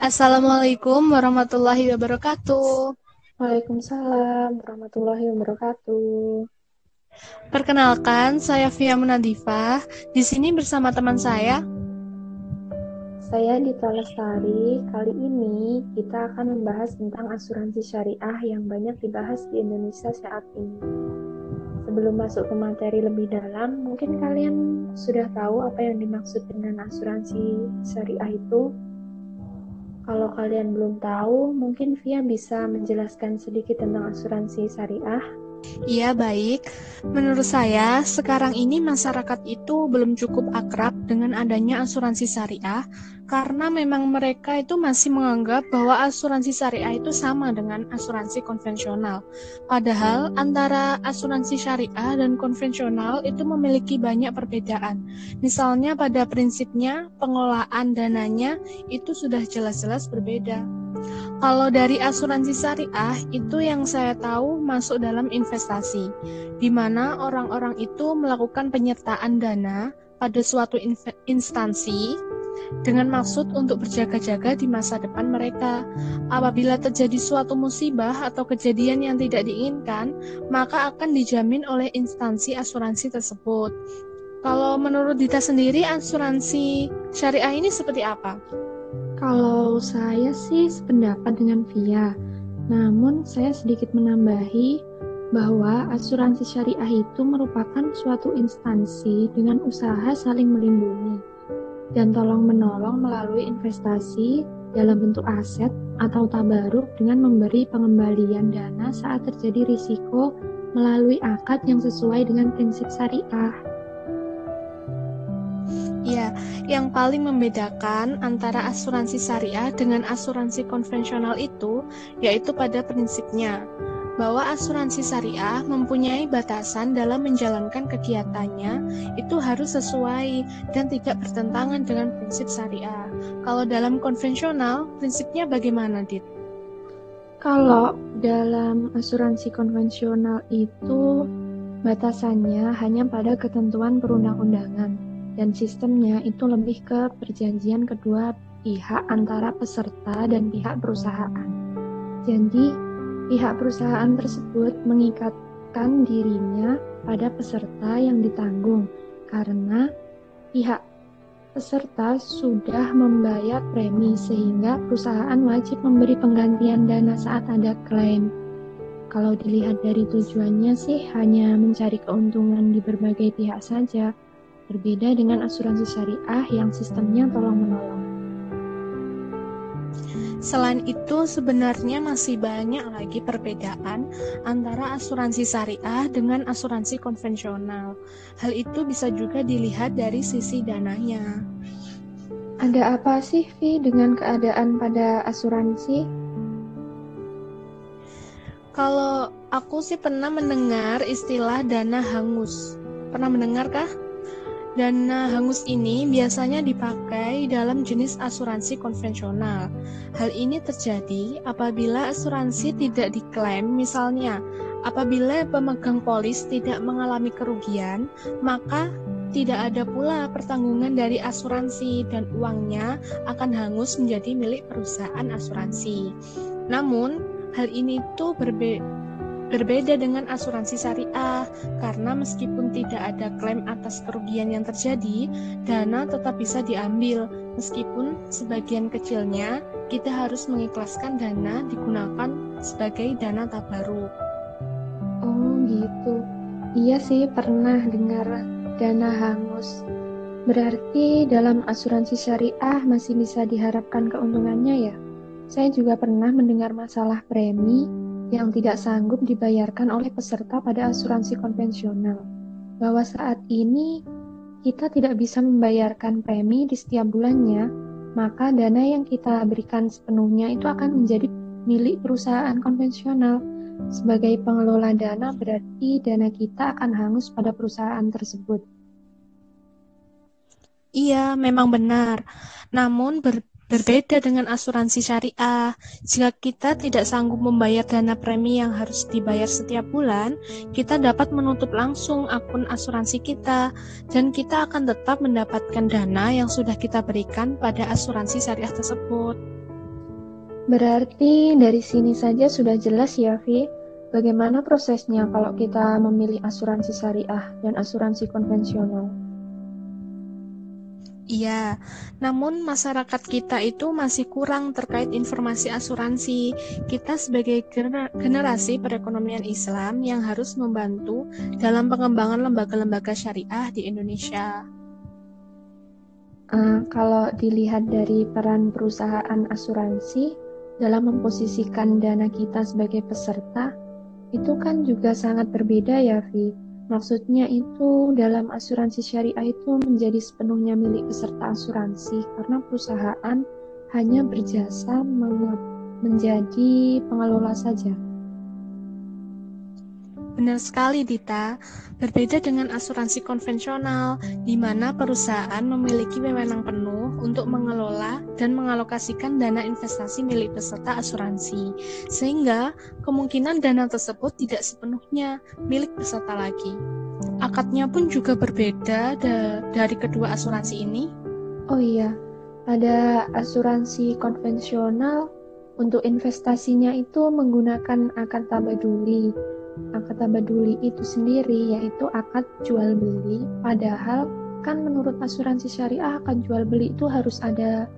Assalamualaikum warahmatullahi wabarakatuh. Waalaikumsalam warahmatullahi wabarakatuh. Perkenalkan, saya Via Munadifah. Di sini bersama teman saya. Saya Dita Lestari. Kali ini kita akan membahas tentang asuransi syariah yang banyak dibahas di Indonesia saat ini. Sebelum masuk ke materi lebih dalam, mungkin kalian sudah tahu apa yang dimaksud dengan asuransi syariah itu? Kalau kalian belum tahu, mungkin Via bisa menjelaskan sedikit tentang asuransi syariah. Iya, baik. Menurut saya, sekarang ini masyarakat itu belum cukup akrab dengan adanya asuransi syariah karena memang mereka itu masih menganggap bahwa asuransi syariah itu sama dengan asuransi konvensional. Padahal antara asuransi syariah dan konvensional itu memiliki banyak perbedaan. Misalnya pada prinsipnya pengelolaan dananya itu sudah jelas-jelas berbeda. Kalau dari asuransi syariah itu yang saya tahu masuk dalam investasi, di mana orang-orang itu melakukan penyertaan dana pada suatu instansi dengan maksud untuk berjaga-jaga di masa depan mereka. Apabila terjadi suatu musibah atau kejadian yang tidak diinginkan, maka akan dijamin oleh instansi asuransi tersebut. Kalau menurut Dita sendiri, asuransi syariah ini seperti apa? Kalau saya sih sependapat dengan Via, namun saya sedikit menambahi bahwa asuransi syariah itu merupakan suatu instansi dengan usaha saling melindungi dan tolong menolong melalui investasi dalam bentuk aset atau tabaruk dengan memberi pengembalian dana saat terjadi risiko melalui akad yang sesuai dengan prinsip syariah. Ya, yang paling membedakan antara asuransi syariah dengan asuransi konvensional itu yaitu pada prinsipnya bahwa asuransi syariah mempunyai batasan dalam menjalankan kegiatannya itu harus sesuai dan tidak bertentangan dengan prinsip syariah. Kalau dalam konvensional, prinsipnya bagaimana, Dit? Kalau dalam asuransi konvensional itu batasannya hanya pada ketentuan perundang-undangan dan sistemnya itu lebih ke perjanjian kedua pihak antara peserta dan pihak perusahaan. Jadi, pihak perusahaan tersebut mengikatkan dirinya pada peserta yang ditanggung karena pihak peserta sudah membayar premi sehingga perusahaan wajib memberi penggantian dana saat ada klaim. Kalau dilihat dari tujuannya sih hanya mencari keuntungan di berbagai pihak saja, berbeda dengan asuransi syariah yang sistemnya tolong-menolong. Selain itu, sebenarnya masih banyak lagi perbedaan antara asuransi syariah dengan asuransi konvensional. Hal itu bisa juga dilihat dari sisi dananya. Ada apa sih, Vi, dengan keadaan pada asuransi? Kalau aku sih pernah mendengar istilah dana hangus. Pernah mendengarkah? Dana hangus ini biasanya dipakai dalam jenis asuransi konvensional. Hal ini terjadi apabila asuransi tidak diklaim, misalnya apabila pemegang polis tidak mengalami kerugian, maka tidak ada pula pertanggungan dari asuransi dan uangnya akan hangus menjadi milik perusahaan asuransi. Namun, hal ini itu berbeda Berbeda dengan asuransi syariah, karena meskipun tidak ada klaim atas kerugian yang terjadi, dana tetap bisa diambil, meskipun sebagian kecilnya kita harus mengikhlaskan dana digunakan sebagai dana tabaruk. Oh gitu, iya sih pernah dengar dana hangus. Berarti dalam asuransi syariah masih bisa diharapkan keuntungannya ya? Saya juga pernah mendengar masalah premi yang tidak sanggup dibayarkan oleh peserta pada asuransi konvensional, bahwa saat ini kita tidak bisa membayarkan premi di setiap bulannya, maka dana yang kita berikan sepenuhnya itu akan menjadi milik perusahaan konvensional. Sebagai pengelola dana berarti dana kita akan hangus pada perusahaan tersebut. Iya, memang benar. Namun ber Berbeda dengan asuransi syariah, jika kita tidak sanggup membayar dana premi yang harus dibayar setiap bulan, kita dapat menutup langsung akun asuransi kita, dan kita akan tetap mendapatkan dana yang sudah kita berikan pada asuransi syariah tersebut. Berarti dari sini saja sudah jelas ya, Vi, bagaimana prosesnya kalau kita memilih asuransi syariah dan asuransi konvensional. Iya, namun masyarakat kita itu masih kurang terkait informasi asuransi. Kita sebagai generasi perekonomian Islam yang harus membantu dalam pengembangan lembaga-lembaga syariah di Indonesia. Uh, kalau dilihat dari peran perusahaan asuransi dalam memposisikan dana kita sebagai peserta, itu kan juga sangat berbeda ya, Vi Maksudnya itu dalam asuransi syariah itu menjadi sepenuhnya milik peserta asuransi karena perusahaan hanya berjasa menjadi pengelola saja. Benar sekali, Dita. Berbeda dengan asuransi konvensional, di mana perusahaan memiliki wewenang penuh untuk mengelola dan mengalokasikan dana investasi milik peserta asuransi, sehingga kemungkinan dana tersebut tidak sepenuhnya milik peserta lagi. Akadnya pun juga berbeda da dari kedua asuransi ini. Oh iya, pada asuransi konvensional untuk investasinya itu menggunakan akad tabaduli akad tabaduli itu sendiri yaitu akad jual beli. Padahal kan menurut asuransi syariah akad jual beli itu harus ada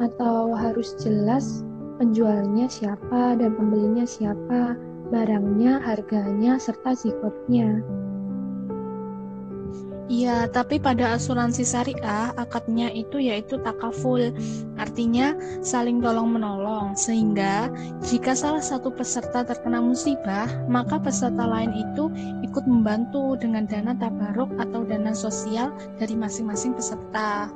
atau harus jelas penjualnya siapa dan pembelinya siapa barangnya harganya serta zikotnya Iya, tapi pada asuransi syariah akadnya itu yaitu takaful, artinya saling tolong menolong. Sehingga jika salah satu peserta terkena musibah, maka peserta lain itu ikut membantu dengan dana tabaruk atau dana sosial dari masing-masing peserta.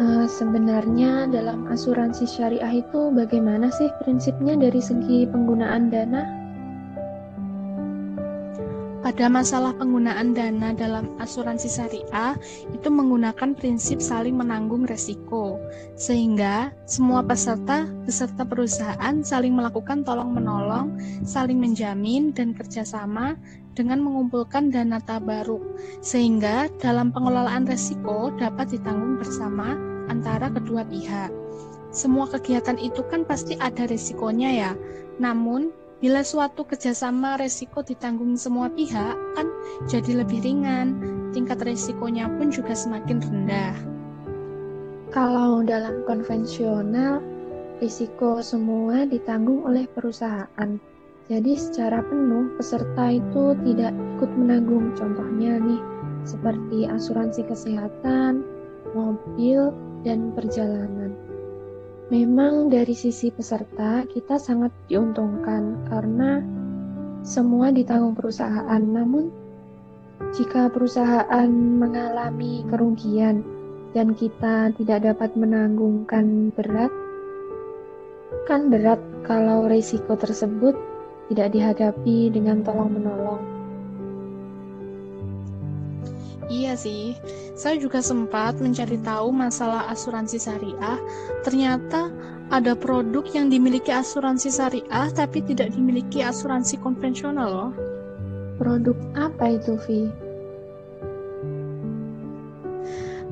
Uh, sebenarnya dalam asuransi syariah itu bagaimana sih prinsipnya dari segi penggunaan dana? Pada masalah penggunaan dana dalam asuransi syariah itu menggunakan prinsip saling menanggung resiko, sehingga semua peserta beserta perusahaan saling melakukan tolong-menolong, saling menjamin dan kerjasama dengan mengumpulkan dana tabaruk, sehingga dalam pengelolaan resiko dapat ditanggung bersama antara kedua pihak. Semua kegiatan itu kan pasti ada resikonya ya, namun Bila suatu kerjasama resiko ditanggung semua pihak, kan jadi lebih ringan, tingkat resikonya pun juga semakin rendah. Kalau dalam konvensional, risiko semua ditanggung oleh perusahaan. Jadi secara penuh peserta itu tidak ikut menanggung contohnya nih seperti asuransi kesehatan, mobil, dan perjalanan. Memang dari sisi peserta kita sangat diuntungkan karena semua ditanggung perusahaan. Namun jika perusahaan mengalami kerugian dan kita tidak dapat menanggungkan berat, kan berat kalau risiko tersebut tidak dihadapi dengan tolong-menolong. Iya sih, saya juga sempat mencari tahu masalah asuransi syariah. Ternyata ada produk yang dimiliki asuransi syariah tapi tidak dimiliki asuransi konvensional loh. Produk apa itu, Vi?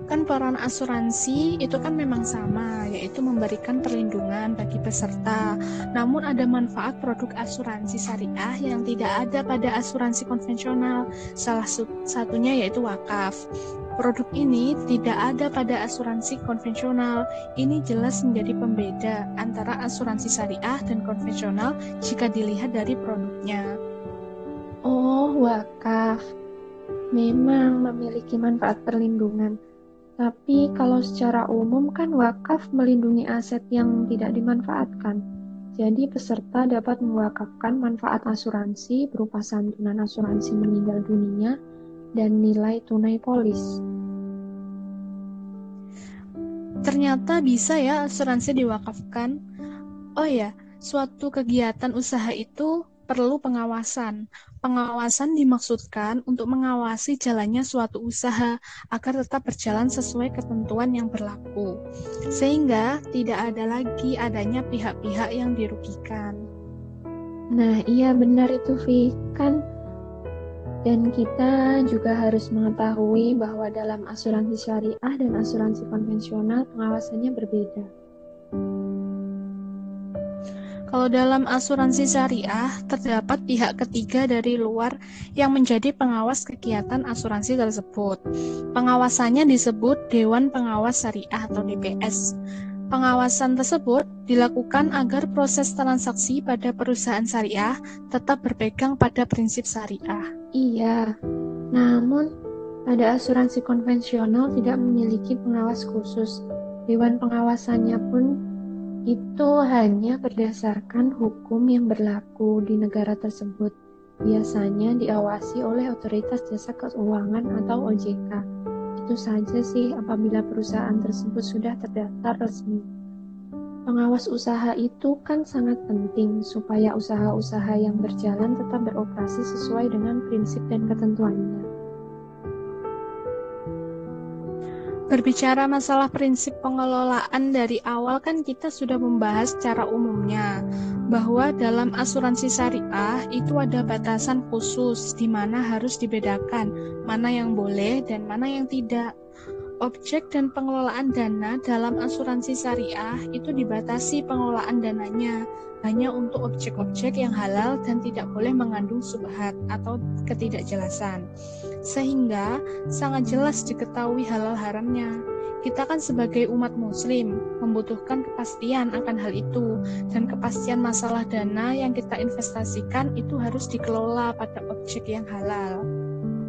Kan peran asuransi itu kan memang sama, yaitu memberikan perlindungan bagi peserta. Namun ada manfaat produk asuransi syariah yang tidak ada pada asuransi konvensional. Salah satunya yaitu wakaf. Produk ini tidak ada pada asuransi konvensional. Ini jelas menjadi pembeda antara asuransi syariah dan konvensional jika dilihat dari produknya. Oh, wakaf memang memiliki manfaat perlindungan tapi kalau secara umum kan wakaf melindungi aset yang tidak dimanfaatkan. Jadi peserta dapat mewakafkan manfaat asuransi berupa santunan asuransi meninggal dunia dan nilai tunai polis. Ternyata bisa ya asuransi diwakafkan. Oh ya, suatu kegiatan usaha itu perlu pengawasan. Pengawasan dimaksudkan untuk mengawasi jalannya suatu usaha agar tetap berjalan sesuai ketentuan yang berlaku, sehingga tidak ada lagi adanya pihak-pihak yang dirugikan. Nah, iya benar itu, Vi. Kan dan kita juga harus mengetahui bahwa dalam asuransi syariah dan asuransi konvensional pengawasannya berbeda. Kalau dalam asuransi syariah, terdapat pihak ketiga dari luar yang menjadi pengawas kegiatan asuransi tersebut. Pengawasannya disebut Dewan Pengawas Syariah atau DPS. Pengawasan tersebut dilakukan agar proses transaksi pada perusahaan syariah tetap berpegang pada prinsip syariah. Iya, namun pada asuransi konvensional tidak memiliki pengawas khusus. Dewan pengawasannya pun itu hanya berdasarkan hukum yang berlaku di negara tersebut. Biasanya diawasi oleh otoritas jasa keuangan atau OJK. Itu saja sih apabila perusahaan tersebut sudah terdaftar resmi. Pengawas usaha itu kan sangat penting supaya usaha-usaha yang berjalan tetap beroperasi sesuai dengan prinsip dan ketentuannya. Berbicara masalah prinsip pengelolaan dari awal kan kita sudah membahas secara umumnya bahwa dalam asuransi syariah itu ada batasan khusus di mana harus dibedakan mana yang boleh dan mana yang tidak. Objek dan pengelolaan dana dalam asuransi syariah itu dibatasi pengelolaan dananya hanya untuk objek-objek yang halal dan tidak boleh mengandung subhat atau ketidakjelasan. Sehingga sangat jelas diketahui halal haramnya. Kita kan sebagai umat muslim membutuhkan kepastian akan hal itu dan kepastian masalah dana yang kita investasikan itu harus dikelola pada objek yang halal.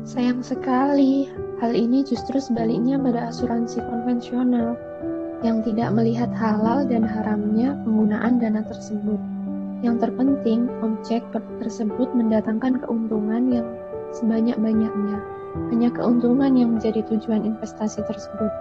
Sayang sekali, hal ini justru sebaliknya pada asuransi konvensional yang tidak melihat halal dan haramnya penggunaan dana tersebut. Yang terpenting, objek tersebut mendatangkan keuntungan yang sebanyak-banyaknya. Hanya keuntungan yang menjadi tujuan investasi tersebut.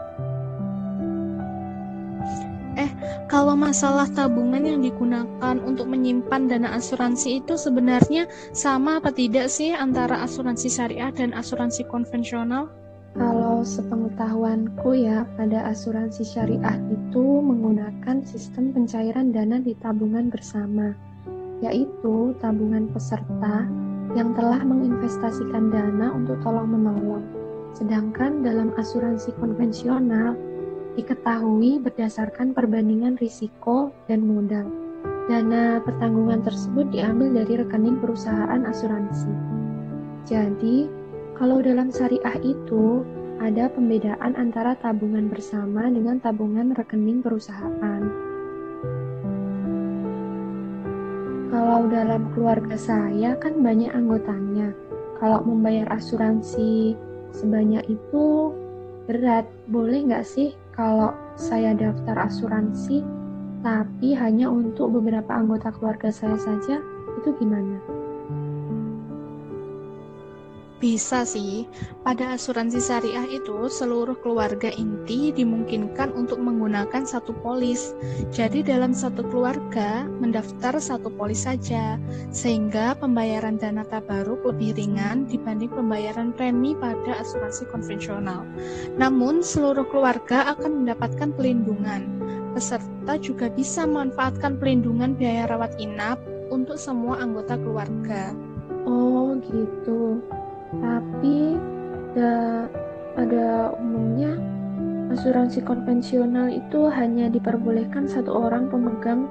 Eh, kalau masalah tabungan yang digunakan untuk menyimpan dana asuransi itu sebenarnya sama apa tidak sih antara asuransi syariah dan asuransi konvensional? Kalau sepengetahuanku ya, pada asuransi syariah itu menggunakan sistem pencairan dana di tabungan bersama, yaitu tabungan peserta yang telah menginvestasikan dana untuk tolong-menolong. Sedangkan dalam asuransi konvensional diketahui berdasarkan perbandingan risiko dan modal. Dana pertanggungan tersebut diambil dari rekening perusahaan asuransi. Jadi, kalau dalam syariah itu ada pembedaan antara tabungan bersama dengan tabungan rekening perusahaan. Kalau dalam keluarga saya kan banyak anggotanya. Kalau membayar asuransi sebanyak itu berat. Boleh nggak sih kalau saya daftar asuransi tapi hanya untuk beberapa anggota keluarga saya saja? Itu gimana? Bisa sih, pada asuransi syariah itu seluruh keluarga inti dimungkinkan untuk menggunakan satu polis. Jadi dalam satu keluarga mendaftar satu polis saja, sehingga pembayaran dana tabaruk lebih ringan dibanding pembayaran premi pada asuransi konvensional. Namun seluruh keluarga akan mendapatkan pelindungan. Peserta juga bisa memanfaatkan pelindungan biaya rawat inap untuk semua anggota keluarga. Oh gitu. Tapi da, pada umumnya asuransi konvensional itu hanya diperbolehkan satu orang pemegang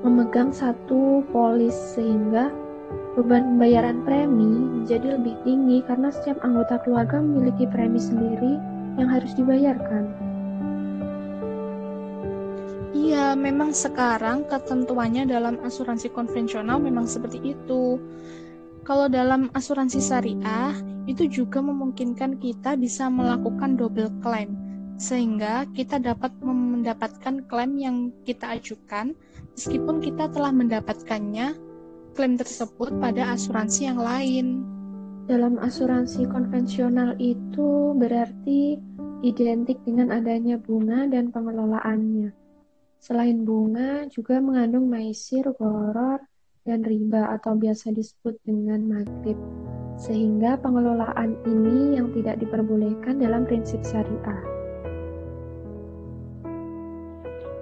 memegang satu polis sehingga beban pembayaran premi menjadi lebih tinggi karena setiap anggota keluarga memiliki premi sendiri yang harus dibayarkan. Iya, memang sekarang ketentuannya dalam asuransi konvensional memang seperti itu. Kalau dalam asuransi syariah, itu juga memungkinkan kita bisa melakukan double claim, sehingga kita dapat mendapatkan klaim yang kita ajukan meskipun kita telah mendapatkannya klaim tersebut pada asuransi yang lain. Dalam asuransi konvensional itu berarti identik dengan adanya bunga dan pengelolaannya. Selain bunga, juga mengandung maisir, goror, dan riba atau biasa disebut dengan maghrib, sehingga pengelolaan ini yang tidak diperbolehkan dalam prinsip syariah.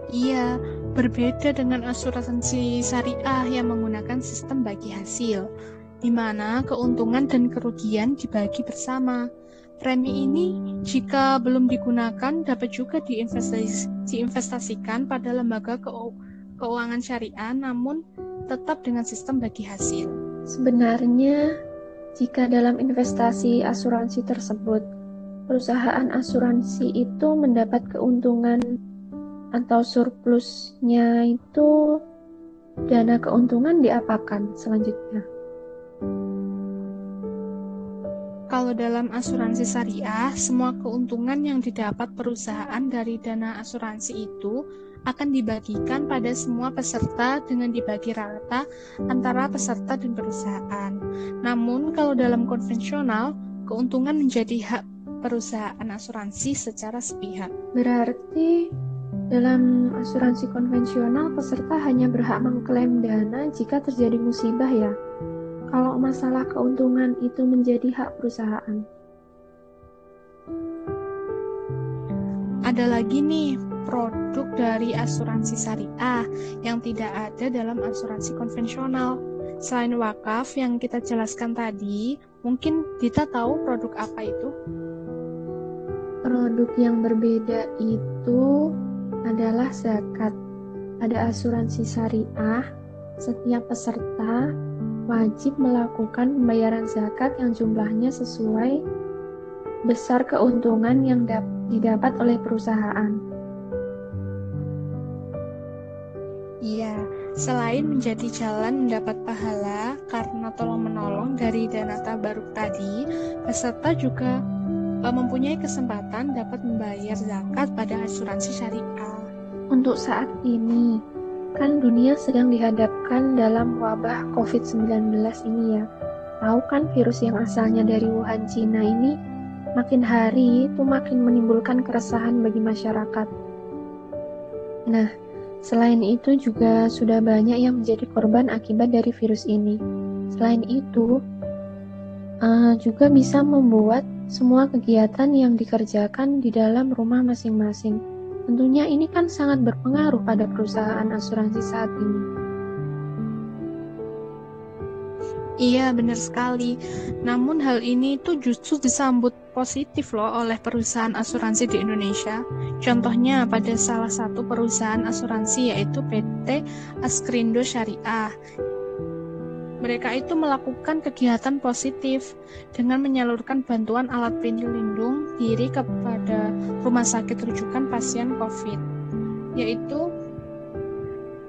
Iya, berbeda dengan asuransi syariah yang menggunakan sistem bagi hasil, di mana keuntungan dan kerugian dibagi bersama. Premi ini, jika belum digunakan, dapat juga diinvestasikan pada lembaga keuangan keuangan syariah namun tetap dengan sistem bagi hasil. Sebenarnya, jika dalam investasi asuransi tersebut, perusahaan asuransi itu mendapat keuntungan atau surplusnya itu dana keuntungan diapakan selanjutnya? Kalau dalam asuransi syariah, semua keuntungan yang didapat perusahaan dari dana asuransi itu akan dibagikan pada semua peserta dengan dibagi rata antara peserta dan perusahaan. Namun, kalau dalam konvensional, keuntungan menjadi hak perusahaan asuransi secara sepihak. Berarti dalam asuransi konvensional, peserta hanya berhak mengklaim dana jika terjadi musibah ya? Kalau masalah keuntungan itu menjadi hak perusahaan. Ada lagi nih produk dari asuransi syariah yang tidak ada dalam asuransi konvensional. Selain wakaf yang kita jelaskan tadi, mungkin kita tahu produk apa itu? Produk yang berbeda itu adalah zakat. Pada asuransi syariah, setiap peserta wajib melakukan pembayaran zakat yang jumlahnya sesuai besar keuntungan yang didapat oleh perusahaan. Selain menjadi jalan mendapat pahala karena tolong-menolong dari dana tabaruk tadi, peserta juga eh, mempunyai kesempatan dapat membayar zakat pada asuransi syariah. Untuk saat ini, kan dunia sedang dihadapkan dalam wabah COVID-19 ini ya. Tahu kan virus yang asalnya dari Wuhan, Cina ini makin hari itu makin menimbulkan keresahan bagi masyarakat. Nah, selain itu juga sudah banyak yang menjadi korban akibat dari virus ini. Selain itu, uh, juga bisa membuat semua kegiatan yang dikerjakan di dalam rumah masing-masing Tentunya ini kan sangat berpengaruh pada perusahaan asuransi saat ini. Iya, benar sekali. Namun hal ini itu justru disambut positif loh oleh perusahaan asuransi di Indonesia. Contohnya pada salah satu perusahaan asuransi yaitu PT Askrindo Syariah mereka itu melakukan kegiatan positif dengan menyalurkan bantuan alat pelindung diri kepada rumah sakit rujukan pasien COVID, yaitu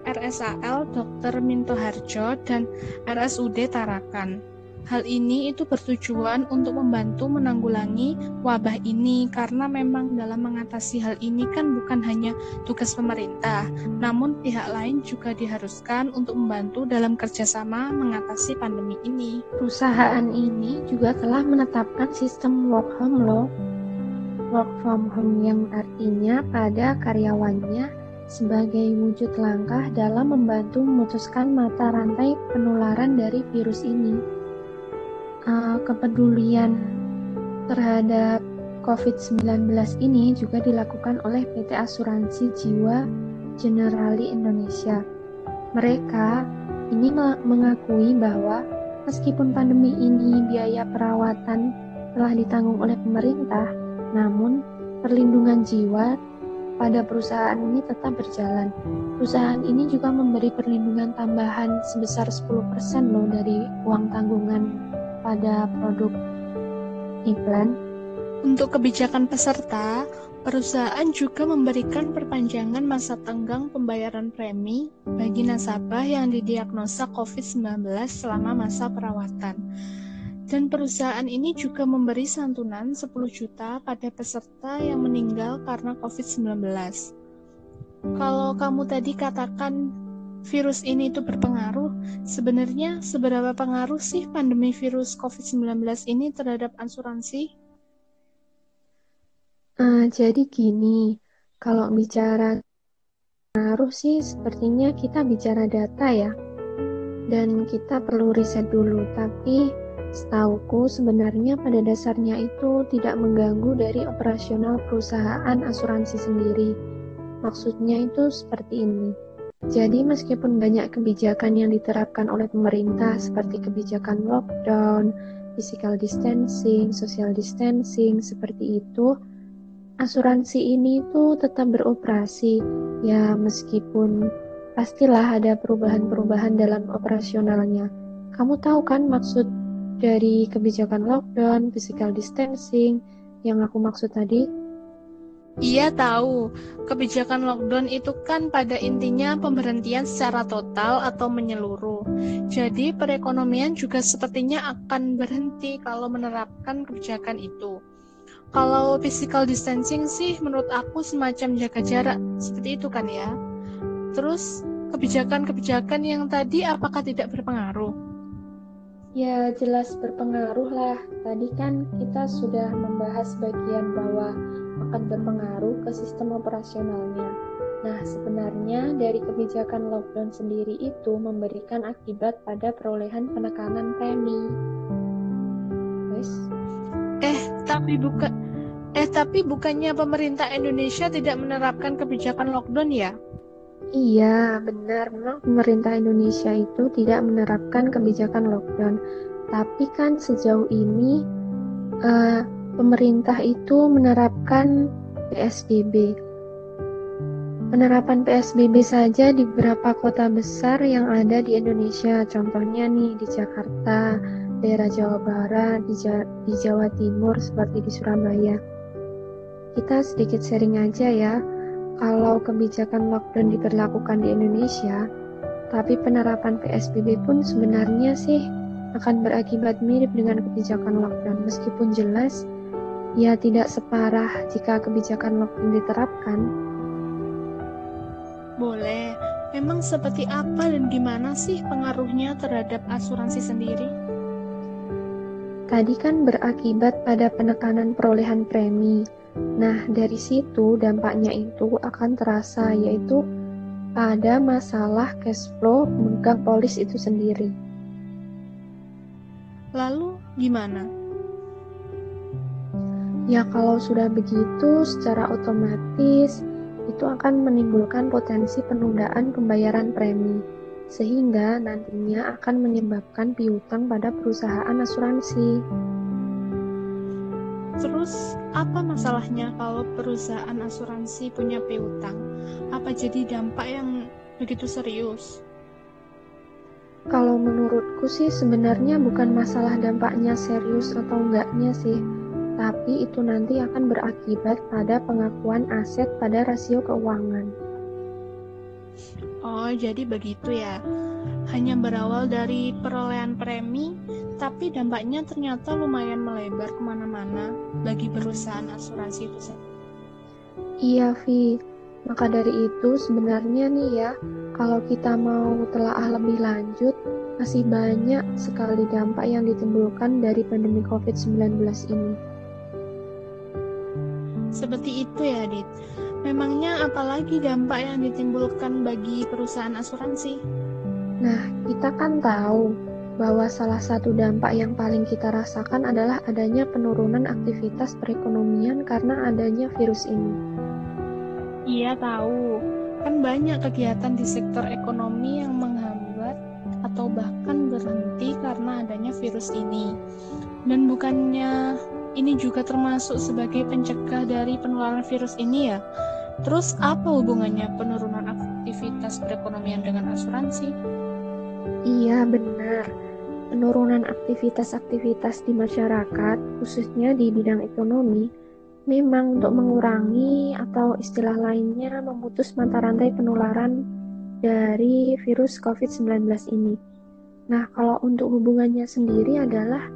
RSAL Dr. Minto Harjo dan RSUD Tarakan. Hal ini itu bertujuan untuk membantu menanggulangi wabah ini karena memang dalam mengatasi hal ini kan bukan hanya tugas pemerintah, namun pihak lain juga diharuskan untuk membantu dalam kerjasama mengatasi pandemi ini. Perusahaan ini juga telah menetapkan sistem work home loh. Work from home yang artinya pada karyawannya sebagai wujud langkah dalam membantu memutuskan mata rantai penularan dari virus ini uh, kepedulian terhadap COVID-19 ini juga dilakukan oleh PT Asuransi Jiwa Generali Indonesia. Mereka ini mengakui bahwa meskipun pandemi ini biaya perawatan telah ditanggung oleh pemerintah, namun perlindungan jiwa pada perusahaan ini tetap berjalan. Perusahaan ini juga memberi perlindungan tambahan sebesar 10% loh dari uang tanggungan pada produk iklan. Untuk kebijakan peserta, perusahaan juga memberikan perpanjangan masa tenggang pembayaran premi bagi nasabah yang didiagnosa COVID-19 selama masa perawatan. Dan perusahaan ini juga memberi santunan 10 juta pada peserta yang meninggal karena COVID-19. Kalau kamu tadi katakan virus ini itu berpengaruh, sebenarnya seberapa pengaruh sih pandemi virus COVID-19 ini terhadap asuransi? Uh, jadi gini, kalau bicara pengaruh sih sepertinya kita bicara data ya. Dan kita perlu riset dulu, tapi setauku sebenarnya pada dasarnya itu tidak mengganggu dari operasional perusahaan asuransi sendiri. Maksudnya itu seperti ini jadi meskipun banyak kebijakan yang diterapkan oleh pemerintah seperti kebijakan lockdown, physical distancing, social distancing seperti itu, asuransi ini tuh tetap beroperasi. Ya meskipun pastilah ada perubahan-perubahan dalam operasionalnya. Kamu tahu kan maksud dari kebijakan lockdown, physical distancing yang aku maksud tadi? Iya tahu, kebijakan lockdown itu kan pada intinya pemberhentian secara total atau menyeluruh. Jadi perekonomian juga sepertinya akan berhenti kalau menerapkan kebijakan itu. Kalau physical distancing sih menurut aku semacam jaga jarak, seperti itu kan ya. Terus kebijakan-kebijakan yang tadi apakah tidak berpengaruh? Ya jelas berpengaruh lah. Tadi kan kita sudah membahas bagian bahwa akan berpengaruh ke sistem operasionalnya. Nah, sebenarnya dari kebijakan lockdown sendiri itu memberikan akibat pada perolehan penekanan premi. Eh, tapi bukan Eh, tapi bukannya pemerintah Indonesia tidak menerapkan kebijakan lockdown ya? Iya, benar. Memang pemerintah Indonesia itu tidak menerapkan kebijakan lockdown. Tapi kan sejauh ini uh, pemerintah itu menerapkan PSBB. Penerapan PSBB saja di beberapa kota besar yang ada di Indonesia, contohnya nih di Jakarta, daerah Jawa Barat, di, ja di Jawa Timur seperti di Surabaya. Kita sedikit sharing aja ya kalau kebijakan lockdown diberlakukan di Indonesia, tapi penerapan PSBB pun sebenarnya sih akan berakibat mirip dengan kebijakan lockdown meskipun jelas ya tidak separah jika kebijakan lockdown diterapkan. Boleh. Memang seperti apa dan gimana sih pengaruhnya terhadap asuransi sendiri? Tadi kan berakibat pada penekanan perolehan premi, Nah, dari situ dampaknya itu akan terasa yaitu pada masalah cash flow pemegang polis itu sendiri. Lalu gimana? Ya kalau sudah begitu secara otomatis itu akan menimbulkan potensi penundaan pembayaran premi sehingga nantinya akan menyebabkan piutang pada perusahaan asuransi. Terus apa masalahnya kalau perusahaan asuransi punya piutang? Apa jadi dampak yang begitu serius? Kalau menurutku sih sebenarnya bukan masalah dampaknya serius atau enggaknya sih, tapi itu nanti akan berakibat pada pengakuan aset pada rasio keuangan. Oh, jadi begitu ya. Hanya berawal dari perolehan premi, tapi dampaknya ternyata lumayan melebar ke mana-mana bagi perusahaan asuransi itu sendiri. Iya, Vi. Maka dari itu sebenarnya nih ya, kalau kita mau telaah lebih lanjut, masih banyak sekali dampak yang ditimbulkan dari pandemi COVID-19 ini. Seperti itu ya, Dit. Memangnya apalagi dampak yang ditimbulkan bagi perusahaan asuransi? Nah, kita kan tahu bahwa salah satu dampak yang paling kita rasakan adalah adanya penurunan aktivitas perekonomian karena adanya virus ini. Iya tahu, kan banyak kegiatan di sektor ekonomi yang menghambat atau bahkan berhenti karena adanya virus ini. Dan bukannya ini juga termasuk sebagai pencegah dari penularan virus ini ya? Terus apa hubungannya penurunan aktivitas perekonomian dengan asuransi? Iya benar penurunan aktivitas-aktivitas di masyarakat, khususnya di bidang ekonomi, memang untuk mengurangi atau istilah lainnya memutus mata rantai penularan dari virus COVID-19 ini. Nah, kalau untuk hubungannya sendiri adalah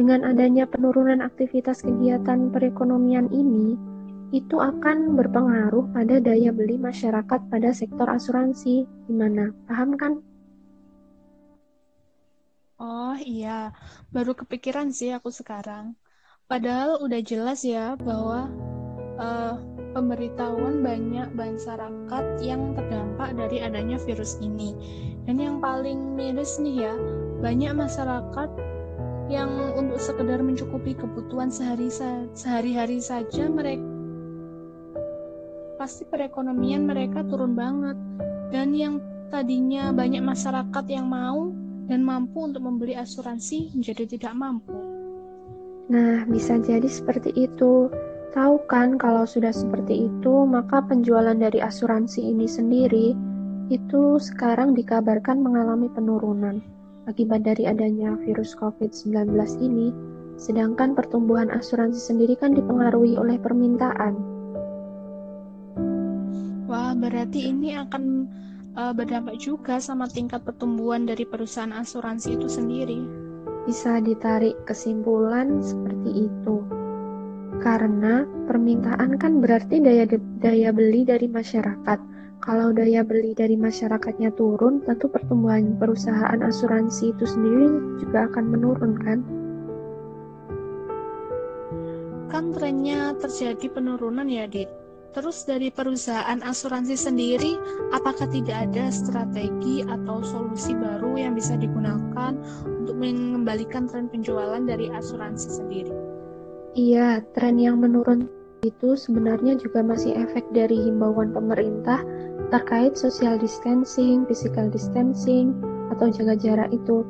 dengan adanya penurunan aktivitas kegiatan perekonomian ini, itu akan berpengaruh pada daya beli masyarakat pada sektor asuransi. Gimana? Paham kan? Oh iya, baru kepikiran sih aku sekarang. Padahal udah jelas ya bahwa uh, pemberitahuan banyak masyarakat yang terdampak dari adanya virus ini. Dan yang paling miris nih ya, banyak masyarakat yang untuk sekedar mencukupi kebutuhan sehari sehari-hari saja mereka pasti perekonomian mereka turun banget. Dan yang tadinya banyak masyarakat yang mau dan mampu untuk membeli asuransi menjadi tidak mampu. Nah, bisa jadi seperti itu. Tahu kan kalau sudah seperti itu, maka penjualan dari asuransi ini sendiri itu sekarang dikabarkan mengalami penurunan akibat dari adanya virus COVID-19 ini, sedangkan pertumbuhan asuransi sendiri kan dipengaruhi oleh permintaan. Wah, berarti ini akan uh, berdampak juga sama tingkat pertumbuhan dari perusahaan asuransi itu sendiri. Bisa ditarik kesimpulan seperti itu. Karena permintaan kan berarti daya daya beli dari masyarakat kalau daya beli dari masyarakatnya turun, tentu pertumbuhan perusahaan asuransi itu sendiri juga akan menurun kan? Kan trennya terjadi penurunan ya, Dit. Terus dari perusahaan asuransi sendiri, apakah tidak ada strategi atau solusi baru yang bisa digunakan untuk mengembalikan tren penjualan dari asuransi sendiri? Iya, tren yang menurun itu sebenarnya juga masih efek dari himbauan pemerintah terkait social distancing, physical distancing, atau jaga jarak itu.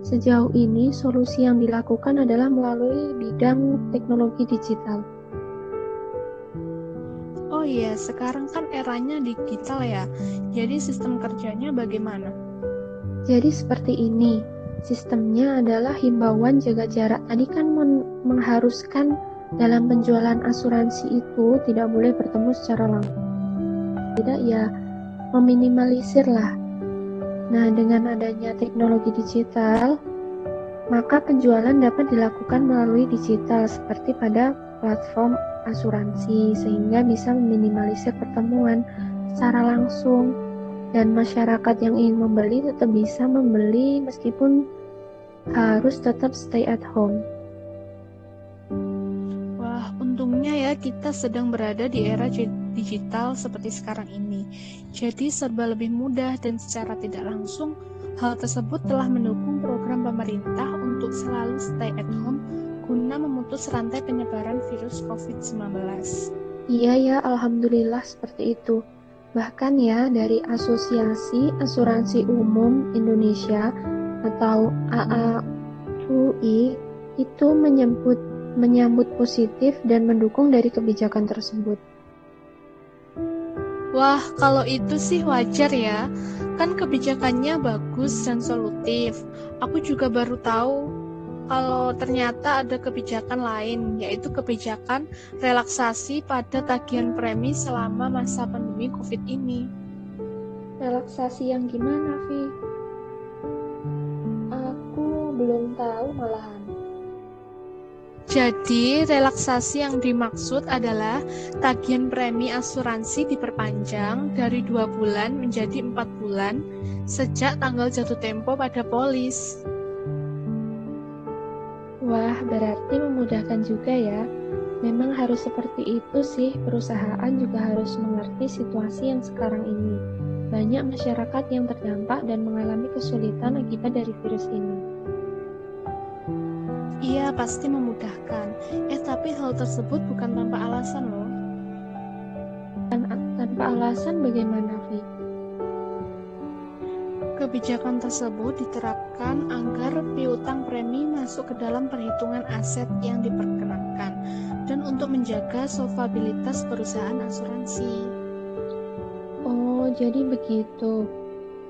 Sejauh ini, solusi yang dilakukan adalah melalui bidang teknologi digital. Oh iya, sekarang kan eranya digital ya. Jadi sistem kerjanya bagaimana? Jadi seperti ini. Sistemnya adalah himbauan jaga jarak. Tadi kan mengharuskan dalam penjualan asuransi itu tidak boleh bertemu secara langsung tidak ya meminimalisir lah. Nah, dengan adanya teknologi digital, maka penjualan dapat dilakukan melalui digital seperti pada platform asuransi sehingga bisa meminimalisir pertemuan secara langsung dan masyarakat yang ingin membeli tetap bisa membeli meskipun harus tetap stay at home. Untungnya ya kita sedang berada di era digital seperti sekarang ini. Jadi serba lebih mudah dan secara tidak langsung hal tersebut telah mendukung program pemerintah untuk selalu stay at home guna memutus rantai penyebaran virus COVID-19. Iya ya, alhamdulillah seperti itu. Bahkan ya dari Asosiasi Asuransi Umum Indonesia atau AAUI itu menyebut menyambut positif dan mendukung dari kebijakan tersebut. Wah, kalau itu sih wajar ya. Kan kebijakannya bagus dan solutif. Aku juga baru tahu kalau ternyata ada kebijakan lain, yaitu kebijakan relaksasi pada tagihan premi selama masa pandemi COVID ini. Relaksasi yang gimana, Vi? Aku belum tahu malahan. Jadi, relaksasi yang dimaksud adalah tagihan premi asuransi diperpanjang dari dua bulan menjadi empat bulan sejak tanggal jatuh tempo pada polis. Wah, berarti memudahkan juga ya. Memang harus seperti itu sih, perusahaan juga harus mengerti situasi yang sekarang ini. Banyak masyarakat yang terdampak dan mengalami kesulitan akibat dari virus ini. Iya, pasti memudahkan. Eh, tapi hal tersebut bukan tanpa alasan loh. Dan tanpa alasan bagaimana, Vi? Kebijakan tersebut diterapkan agar piutang premi masuk ke dalam perhitungan aset yang diperkenankan dan untuk menjaga solvabilitas perusahaan asuransi. Oh, jadi begitu.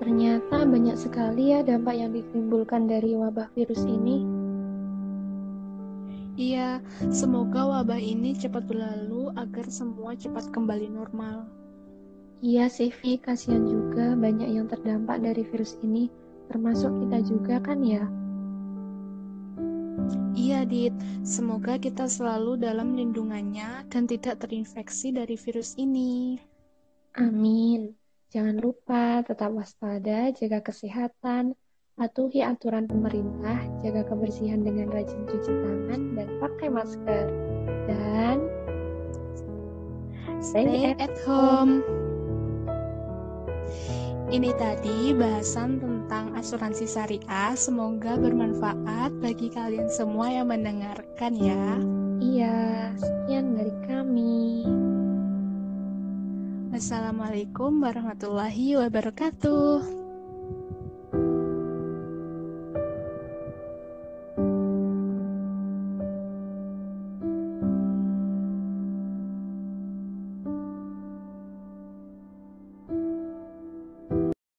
Ternyata banyak sekali ya dampak yang ditimbulkan dari wabah virus ini. Iya, semoga wabah ini cepat berlalu agar semua cepat kembali normal. Iya, Sevi, kasihan juga banyak yang terdampak dari virus ini, termasuk kita juga kan ya? Iya, Dit. Semoga kita selalu dalam lindungannya dan tidak terinfeksi dari virus ini. Amin. Jangan lupa tetap waspada, jaga kesehatan, Patuhi aturan pemerintah, jaga kebersihan dengan rajin cuci tangan dan pakai masker. Dan stay at home. Ini tadi bahasan tentang asuransi syariah. Semoga bermanfaat bagi kalian semua yang mendengarkan ya. Iya, sekian dari kami. Wassalamualaikum warahmatullahi wabarakatuh.